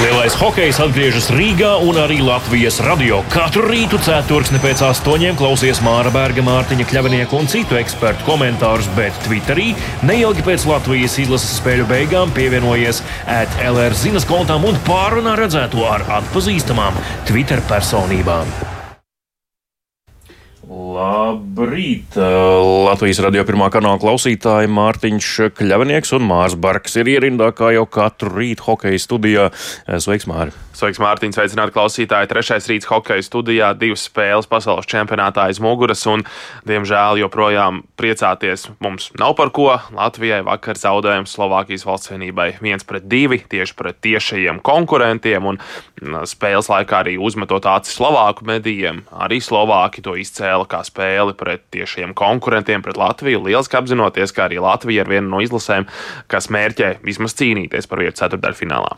Lielais hokejs atgriežas Rīgā un arī Latvijas radio. Katru rītu ceturksni pēc astoņiem klausies Māra Berga, Mārtiņa Kļavinieka un citu ekspertu komentārus, bet Twitterī neilgi pēc Latvijas izlases spēļu beigām pievienojies ētlR zinas kontām un pārunā redzēto ar atpazīstamām Twitter personībām. Labrīt! Latvijas radio pirmā kanāla klausītāji Mārtiņš Kļavinieks un Mārs Barks ir ierindā kā jau katru rītu hokeja studijā. Sveiks, Māri! Sveiks, Mārtiņš, sveicināti klausītāji. Trešais rīts hokeja studijā, divas spēles pasaules čempionātā aiz muguras, un, diemžēl, joprojām priecāties mums nav par ko. Latvijai vakar zaudējums Slovākijas valsts vienībai viens pret divi tieši pret tiešajiem konkurentiem, un spēles laikā arī uzmetot acis Slovāku medijiem. Arī Slovāki to izcēla kā spēli pret tiešajiem konkurentiem, pret Latviju. Lieliski apzinoties, ka arī Latvija ir viena no izlasēm, kas mērķē vismaz cīnīties par vietu ceturdaļfinālā.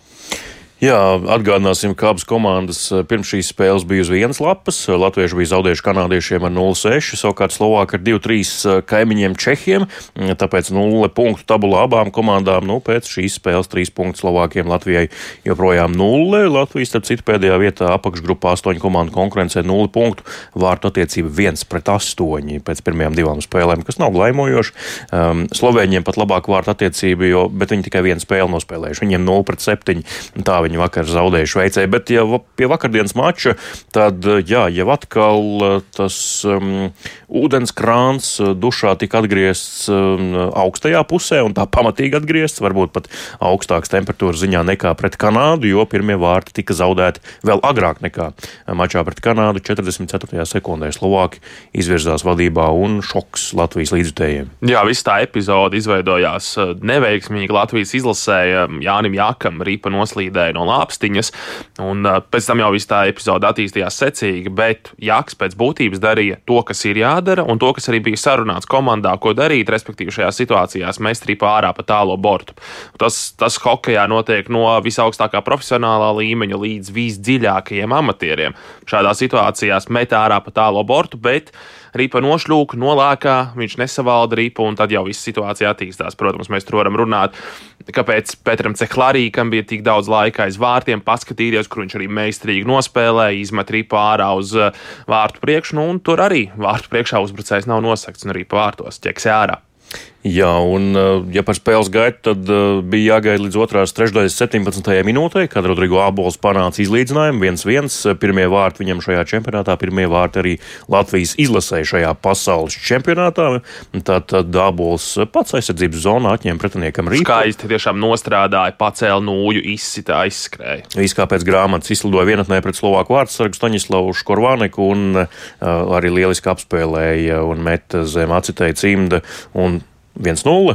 Jā, atgādināsim, ka abas komandas eh, pirms šīs spēles bija uz vienas lapas. Latvieši bija zaudējuši kanādiešiem ar 0-6, savukārt Slovāki ar 2-3 eh, kaimiņiem Čehiem. Mm, tāpēc 0 punktu tabulā abām komandām. Nu, pēc šīs spēles 3 punktu Slovākiem Latvijai joprojām 0. Latvijas, starp citu, pēdējā vietā apakšgrupā 8 komandu konkurencē 0 punktu. Vārtu attiecība 1 pret 8 pēc pirmajām divām spēlēm, kas nav glaimojoši. Um, Slovēņiem pat labāk vārtu attiecība, jo, bet viņi tikai vienu spēli nospēlējuši. Viņiem 0 pret 7. Tā viņi vakar zaudēja Šveicē. Bet, ja pie vakardienas mača, tad jā, jau atkal eh, tas um, ūdenskrāns eh, dušā tika atgriezts um, augstajā pusē, un tā pamatīgi atgriezts, varbūt pat augstākas temperatūras ziņā nekā pret Kanādu, jo pirmie vārti tika zaudēti vēl agrāk nekā mačā pret Kanādu. 44. sekundē Slovāki izvirzās vadībā un šoks Latvijas līdzjutējiem. Jā, viss tā epizode izveidojās eh, neveiksmīgi Latvijas izlasēja Jānim Jākam, Rīpa noslīdēja no no lāpstiņas. Un pēc tam jau viss tā epizode attīstījās secīgi, bet Jaks pēc būtības darīja to, kas ir jādara, un to, kas arī bija sarunāts komandā, ko darīt, respektīvi šajās situācijās mest ripu ārā pa tālo bortu. Tas, tas hokejā notiek no visaugstākā profesionālā līmeņa līdz visdziļākajiem amatieriem. Šādā situācijās met ārā pa tālo bortu, bet ripa nošļūka, nolēkā, viņš nesavalda ripu, un tad jau viss situācija attīstās. Protams, mēs tur varam runāt, kāpēc Petram Cehlārīkam bija tik daudz laika aiz vārtiem, paskatīties, kur viņš arī meistarīgi nospēlēja, izmet ripu ārā uz uh, vārtu priekšu, nu, un tur arī vārtu priekšā uzbrucējs nav nosakts un arī pa vārtos ķeks ārā. Jā, un uh, ja par spēles gaitu, tad uh, bija jāgaida līdz otrās trešdaļas 17. minūtē, kad Rodrigo Abols panāca izlīdzinājumu 1-1. Pirmie vārti viņam šajā čempionātā, pirmie vārti arī Latvijas izlasēja šajā pasaules čempionātā. Tātad Abols pats aizsardzības zonā atņēma pretiniekam rīku. Skaisti tiešām nostrādāja, pacēla nūju, izsita, aizskrēja. Viss kā pēc grāmatas izlidoja vienatnē pret Slovāku vārdsargu Staņislavu Škorvāneku un uh, arī lieliski apspēlēja un meta zem acitēja cimda. Un 1-0.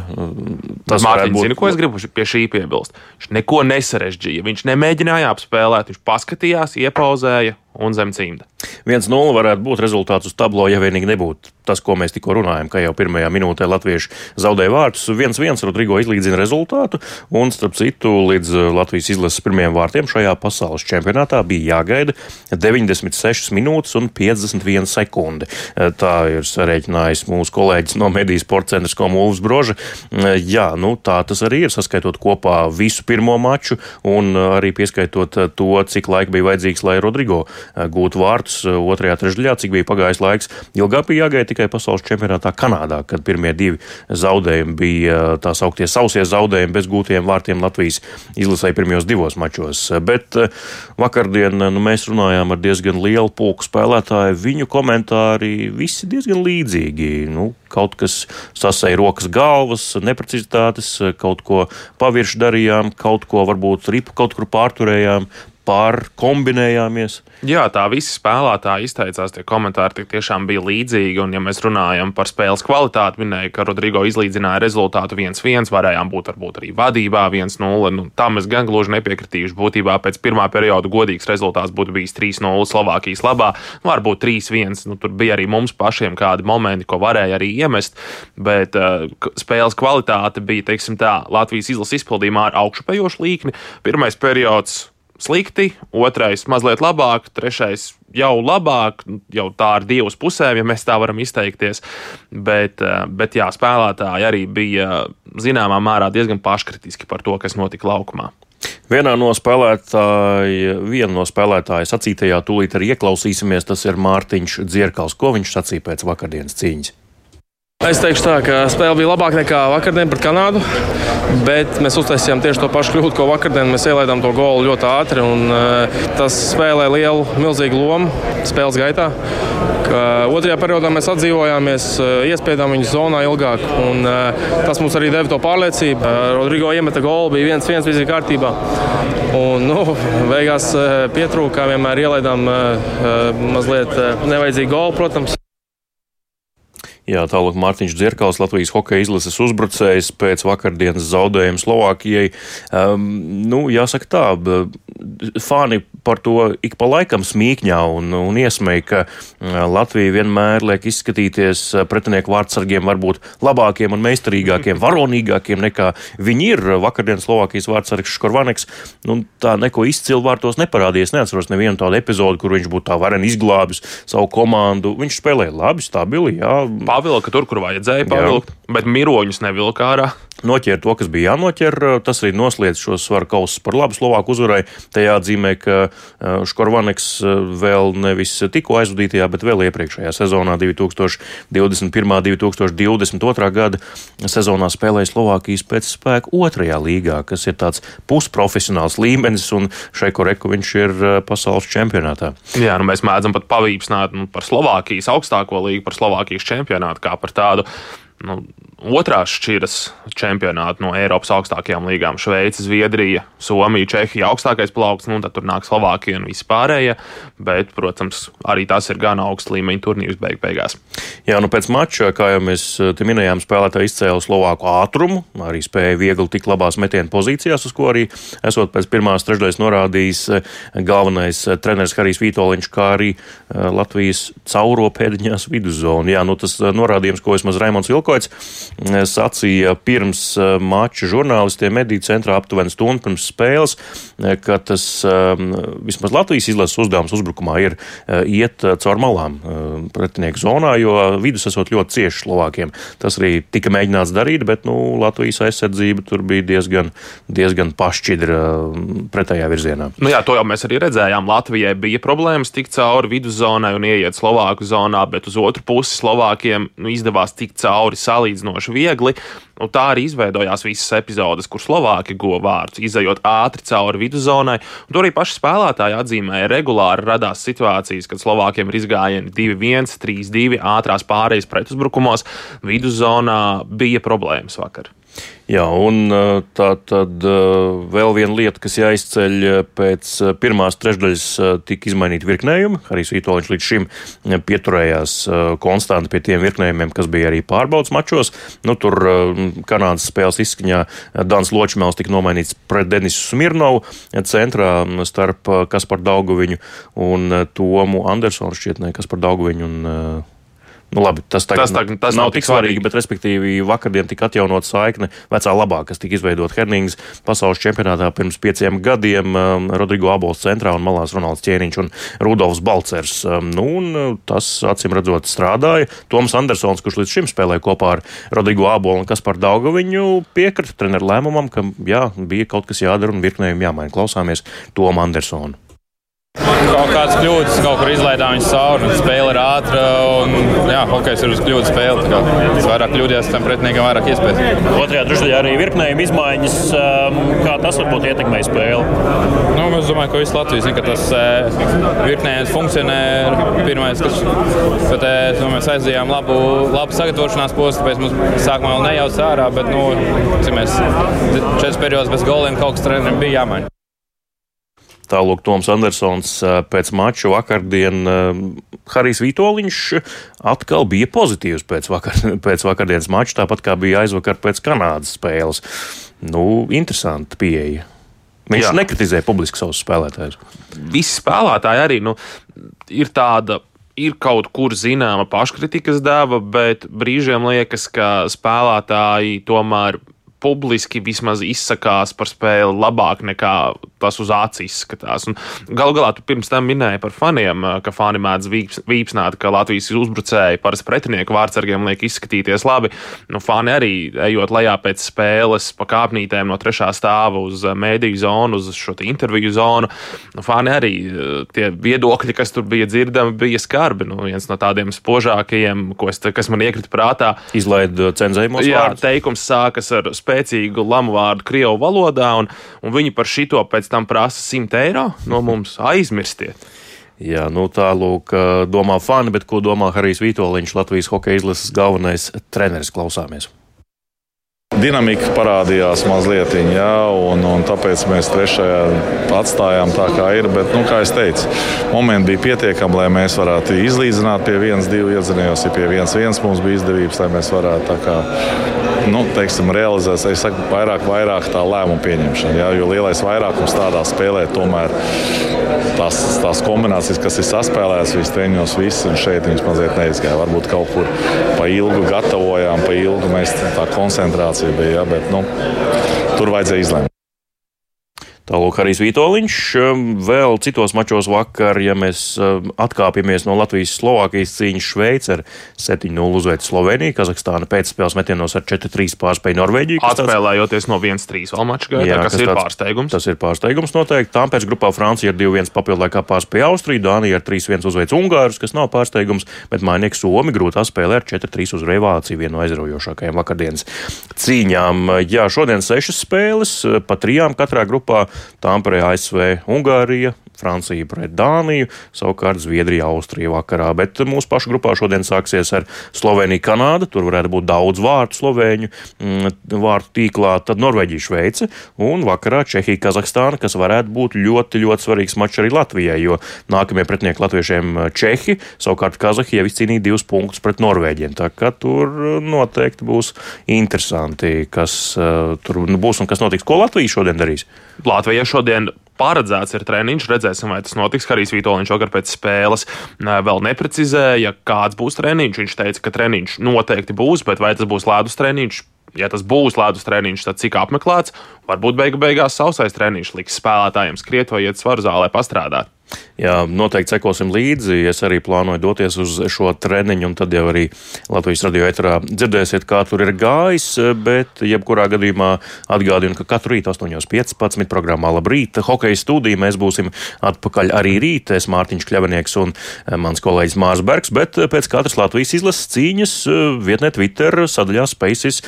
Tas Mārtiņš būt... zina, ko es gribu pie šī piebilst. Viņš neko nesarežģīja. Viņš nemēģināja apspēlēt, viņš paskatījās, iepauzēja un zem cimda. 1-0 varētu būt rezultāts uz tablo, ja vienīgi nebūtu tas, ko mēs tikko runājam, ka jau pirmajā minūtē latvieši zaudēja vārtus. 1-1 Rodrigo izlīdzina rezultātu, un starp citu, līdz uh, Latvijas izlases pirmajiem vārtiem šajā pasaules čempionātā bija jāgaida 96 minūtes un 51 sekundi. Uh, tā ir sarēķinājis mūsu kolēģis no Mediju sporta centra Komūvs Broža. Uh, jā, nu tā tas arī ir, saskaitot kopā visu pirmo maču un arī pieskaitot to, cik laika bija vajadzīgs, lai Rodrigo gūtu vārtus otrajā trešdaļā, cik bija pagājis laiks. Ilgāk bija jāgaida tikai pasaules čempionātā Kanādā, kad pirmie divi zaudējumi bija tā sauktie sausie zaudējumi bez gūtiem vārtiem Latvijas izlasēja pirmajos divos mačos. Bet eh, vakardien nu, mēs runājām ar diezgan lielu pulku spēlētāju. Viņu komentāri visi diezgan līdzīgi. Nu, kaut kas sasēja rokas galvas, neprecizitātes, kaut ko pavirši darījām, kaut ko varbūt ripu kaut kur pārturējām, pārkombinējāmies. Jā, tā visi spēlētāji izteicās, tie komentāri tiešām bija līdzīgi. Un, ja mēs runājam par spēles kvalitāti, minēja, ka Rodrigo izlīdzināja rezultātu 1-1, varējām būt varbūt arī vadībā 1-0. Nu, tam es gan gluži nepiekritīšu. Būtībā pēc pirmā perioda godīgs rezultāts būtu bijis 3-0 Slovākijas labā, nu, varbūt 3-1. Nu, tur bija arī mums pašiem kādi momenti, ko varēja arī iemest, bet uh, spēles kvalitāte bija, teiksim tā, Latvijas izlases izpildījumā ar augšupējošu līkni. Pirmais periods slikti, otrais mazliet labāk, trešais jau labāk, jau tā ar divas pusēm, ja mēs tā varam izteikties. Bet, eh, bet jā, spēlētāji arī bija zināmā mērā diezgan paškritiski par to, kas notika laukumā. Vienā no spēlētāja, viena no spēlētāja sacītajā tūlīt arī ieklausīsimies, tas ir Mārtiņš Dzierkals. Ko viņš sacīja pēc vakardienas cīņas? Es teikšu, tā, ka spēle bija labāka nekā vakardien pret Kanādu, bet mēs uztaisījām tieši to pašu kļūdu, ko vakardien. Mēs ielaidām to golu ļoti ātri, un uh, tas spēlē lielu, milzīgu lomu spēles gaitā. Otrajā periodā mēs atdzīvojāmies, uh, iespiedām viņu zonā ilgāk, un uh, tas mums arī deva to pārliecību. Rodrigo iemeta golu, bija viens, viens, viss bija kārtībā. Un, nu, beigās pietrūka, vienmēr ielaidām mazliet nevajadzīgu golu, protams. Jā, tālāk Mārtiņš Dzirkals, Latvijas hokeja izlases uzbrucējs pēc vakardienas zaudējuma Slovākijai. Um, nu, jāsaka tā, fani par to ik pa laikam smīkņā un, un iesmēja, ka Latvija vienmēr liek izskatīties pretinieku vārdsargiem varbūt labākiem un meistarīgākiem, varonīgākiem nekā viņi ir. Vakardienas Slovākijas vārdsargs Škorvaneks, nu, tā neko izcilu vārtos neparādījās. Neatceros nevienu tādu epizodu, kur viņš būtu tā vareni izglābis savu komandu. Viņš spēlēja labi, stabili, jā pavilka tur, kur vajadzēja pavilkt, Jā. bet miroņus nevilka ārā noķēra to, kas bija jānoķer. Tas arī noslēdz šo svaru kausu par labu Slovāku uzvarai. Te jāatzīmē, ka uh, Škorvaneks uh, vēl nevis tikko aizvadītajā, bet vēl iepriekšējā sezonā, 2021. un 2022. gada sezonā spēlēja Slovākijas pēcspēku otrajā līgā, kas ir tāds pusprofesionāls līmenis, un šai koreku viņš ir uh, pasaules čempionātā. Jā, nu mēs mēdzam pat pavīpsnāt nu, par Slovākijas augstāko līgu, par Slovākijas čempionātu kā par tādu nu, otrās šķiras čempionāti no Eiropas augstākajām līgām - Šveice, Zviedrija, Somija, Čehija, augstākais plaukts, nu tad tur nāk Slovākija un vispārējie. Bet, protams, arī tas ir gan augsts līmeņa turnīrs beig beigās. Jā, nu pēc mača, kā jau mēs eh, minējām, spēlētāji izcēla Slovāku ātrumu, arī spēja viegli tik labās metienu pozīcijās, uz ko arī esot pēc pirmās trešdaļas norādījis eh, galvenais eh, treneris Harijs Vitoļņš, kā arī Latvijas cauro pēdiņās viduszonu. Jā, nu tas norādījums, ko vismaz Raimons Vilko Vilkoits sacīja pirms eh, mača žurnālistiem mediju centrā aptuveni stundu pirms spēles, eh, ka tas vismaz Latvijas izlases uzdevums uzbrukumā ir eh, iet caur malām pretinieku zonā, jo vidus esot ļoti cieši Slovākiem. Tas arī tika mēģināts darīt, bet nu, Latvijas aizsardzība tur bija diezgan, diezgan pašķidra pretējā virzienā. Nu jā, to jau mēs arī redzējām. Latvijai bija problēmas tikt cauri viduszonai un ieiet Slovāku zonā, bet uz otru pusi Slovākiem nu, izdevās tikt cauri ļoti salīdzinoši viegli. Un tā arī izveidojās visas epizodes, kur Slovāki guva vārdus, izējot ātri cauri viduszonai. Tur arī paši spēlētāji atzīmēja, regulāri radās situācijas, kad Slovākiem ir izgājieni 2-1, 3-2 ātrās pārējas pretuzbrukumos. Viduszonā bija problēmas vakar. Jā, un tā tad vēl viena lieta, kas jāizceļ pēc pirmās trešdaļas, tika izmainīti virknējumi. Arī Svītoliņš līdz šim pieturējās konstanti pie tiem virknējumiem, kas bija arī pārbaudas mačos. Nu, tur Kanādas spēles izskaņā Dans Ločmēls tika nomainīts pret Denisu Smirnovu centrā starp Kasparu Daugoviņu un Tomu Andersonu šķietnē, Kasparu Daugoviņu un Nu, labi, tas, tagad, tas, tagad, tas nav, nav tik svarīgi, bet, respektīvi, vakardien tika atjaunot saikne vecā labā, kas tika izveidota Hernings pasaules čempionātā pirms pieciem gadiem. Um, Rodrigo Abols centrā un malās Ronalds Čieniņš un Rudolfs Balcers. Um, nu, un uh, tas, acīm redzot, strādāja. Toms Andersons, kurš līdz šim spēlēja kopā ar Rodrigo Abolu un Kasparu Daugaviņu, piekrita treneru lēmumam, ka jā, bija kaut kas jādara un virknējumi jāmaina. Klausāmies Tomu Andersonu. Kaut kādas kļūdas, kaut kur izlaidām viņas cauri. Spēle ir ātra un jā, hokejs ir uz kļūdu spēle. Tas vairāk kļūdījās, tam pretiniekam vairāk iespējas. Otrajā trešdaļā arī virknējuma izmaiņas. Um, kā tas varbūt ietekmēja spēli? Nu, es domāju, ka viss Latvijas zina, ka tas uh, virknējums funkcionē. Pirmais, kas bet, nu, mēs aizdījām labu, labu sagatavošanās posmu, tāpēc mums sākumā vēl nejauc ārā, bet nu, mēs četras periodas bez goliem kaut kas trenerim bija jāmaina. Tālāk Toms Andersons pēc mača vakardien Harijs Vitoļņš atkal bija pozitīvs pēc, vakar, pēc vakardienas mača, tāpat kā bija aizvakar pēc Kanādas spēles. Nu, interesanti pieeja. Viņš Jā. nekritizē publiski savus spēlētājus. Visi spēlētāji arī nu, ir tāda ir kaut kur zināma paškritikas deva, bet brīžiem liekas, ka spēlētāji tomēr publiski vismaz izsakās par spēli labāk nekā tas uz acis izskatās. Galu galā tu pirms tam minēji par faniem, ka fani mēdz vīps, vīpsnāt, ka Latvijas uzbrucēji parasti pretinieku vārdsargiem liek izskatīties labi. Nu, fani arī ejot lejā pēc spēles pa kāpnītēm no trešā stāva uz mēdīju zonu, uz šo interviju zonu. Nu, fani arī tie viedokļi, kas tur bija dzirdami, bija skarbi. Nu, viens no tādiem spožākajiem, es, kas man iekrita prātā, izlaid cenzējumos. Jā, vārdus. teikums sākas ar spēcīgu lamu vārdu Krievu valodā, un, un viņi par šito pēc tam prasa 100 eiro no mums aizmirstiet. Jā, nu tālūk, domā fani, bet ko domā Harijs Vitoļņš, Latvijas hokeja izlases galvenais treneris? Klausāmies! Dinamika parādījās mazliet, jā, un, un tāpēc mēs trešajā atstājām tā, kā ir. Bet, nu, kā jau teicu, momenti bija pietiekami, lai mēs varētu izlīdzināt pie 1-2. Iedzinājos, ja pie 1-1 mums bija izdevības, lai mēs varētu kā, nu, teiksim, realizēt, es saku, vairāk, vairāk tā lēmumu pieņemšana. Jā, jo lielais vairākums tādā spēlē tomēr tās, tās kombinācijas, kas ir saspēlētas visas treniņos, visas, un šeit viņas mazliet neizgāja. Varbūt kaut kur pa ilgu gatavojām, pa ilgu mēs tā koncentrācija bija. Ja, bet, nu, tur vajadzēja izlemt. Tālāk arī Vitoļņš. Um, vēl citos mačos vakar, ja mēs um, atkāpjamies no Latvijas-Slovākijas cīņas, Šveice ar 7-0 uzveic Sloveniju, Kazahstāna pēcspēles metienos ar 4-3 pārspēja Norvēģiju. Atspēlējoties no 1-3 vēl maču gaitā, jā, kas, kas ir tāds, pārsteigums. Tas ir pārsteigums noteikti. Tāpēc grupā Francija ar 2-1 papildu laikā pārspēja Austriju, Dānija ar 3-1 uzveic Ungārus, kas nav pārsteigums, bet mainnieks Somi grūtā spēlē ar 4-3 uzvarēja Vāciju, vienu no aizraujošākajām vakardienas cīņām. Jā, šodien sešas spēles, pa trijām katrā grupā. Tāmperē, ASV, Ungārija, Francija pret Dāniju, savukārt Zviedrija, Austrija vakarā. Bet mūsu pašu grupā šodien sāksies ar Sloveniju, Kanādu. Tur varētu būt daudz vārtu slovēņu mm, vārtu tīklā, tad Norvēģija, Šveice un vakarā Čehija, Kazahstāna, kas varētu būt ļoti, ļoti svarīgs mačs arī Latvijai, jo nākamie pretinieki latviešiem Čehi, savukārt Kazahija jau izcīnīja divus punktus pret Norvēģiem. Tā kā tur noteikti būs interesanti, kas uh, tur būs un kas notiks. Ko Latvija šodien darīs? Latvija šodien paredzēts ir treniņš. Redzēsim, vai tas notiks. Harijs Vitoļņš vakar pēc spēles vēl neprecizēja, kāds būs treniņš. Viņš teica, ka treniņš noteikti būs, bet vai tas būs ledus treniņš? Ja tas būs ledus treniņš, tad cik apmeklēts, varbūt beigu beigās sausais treniņš liks spēlētājiem skriet vai iet svaru zālē pastrādāt. Jā, noteikti sekosim līdzi. Es arī plānoju doties uz šo treniņu, un tad jau arī Latvijas radio etrā dzirdēsiet, kā tur ir gājis. Bet, jebkurā gadījumā, atgādinu, ka katru rītu 8.15. programmā Labrīt, hokeja studija mēs būsim atpakaļ arī rīt. Es Mārtiņš Kļavinieks un eh, mans kolēģis Mārs Bergs, bet eh, pēc katras Latvijas izlases cīņas eh, vietnē Twitter sadaļā Spaces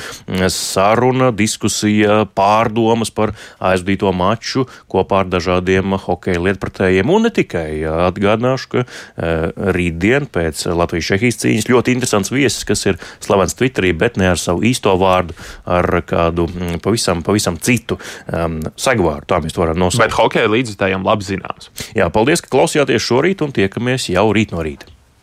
saruna, diskusija, pārdomas par aizvadīto maču kopā ar dažādiem hokeja lietpratējiem un ne tikai. Atgādināšu, ka uh, rītdien pēc Latvijas-Čehijas cīņas ļoti interesants viesis, kas ir slavens Twitterī, bet ne ar savu īsto vārdu, ar kādu mm, pavisam, pavisam citu um, segvārdu. Tā mēs to varam nosaukt. Bet hokeja līdzjutējiem labi zināms. Jā, paldies, ka klausījāties šorīt un tiekamies jau rīt no rīta.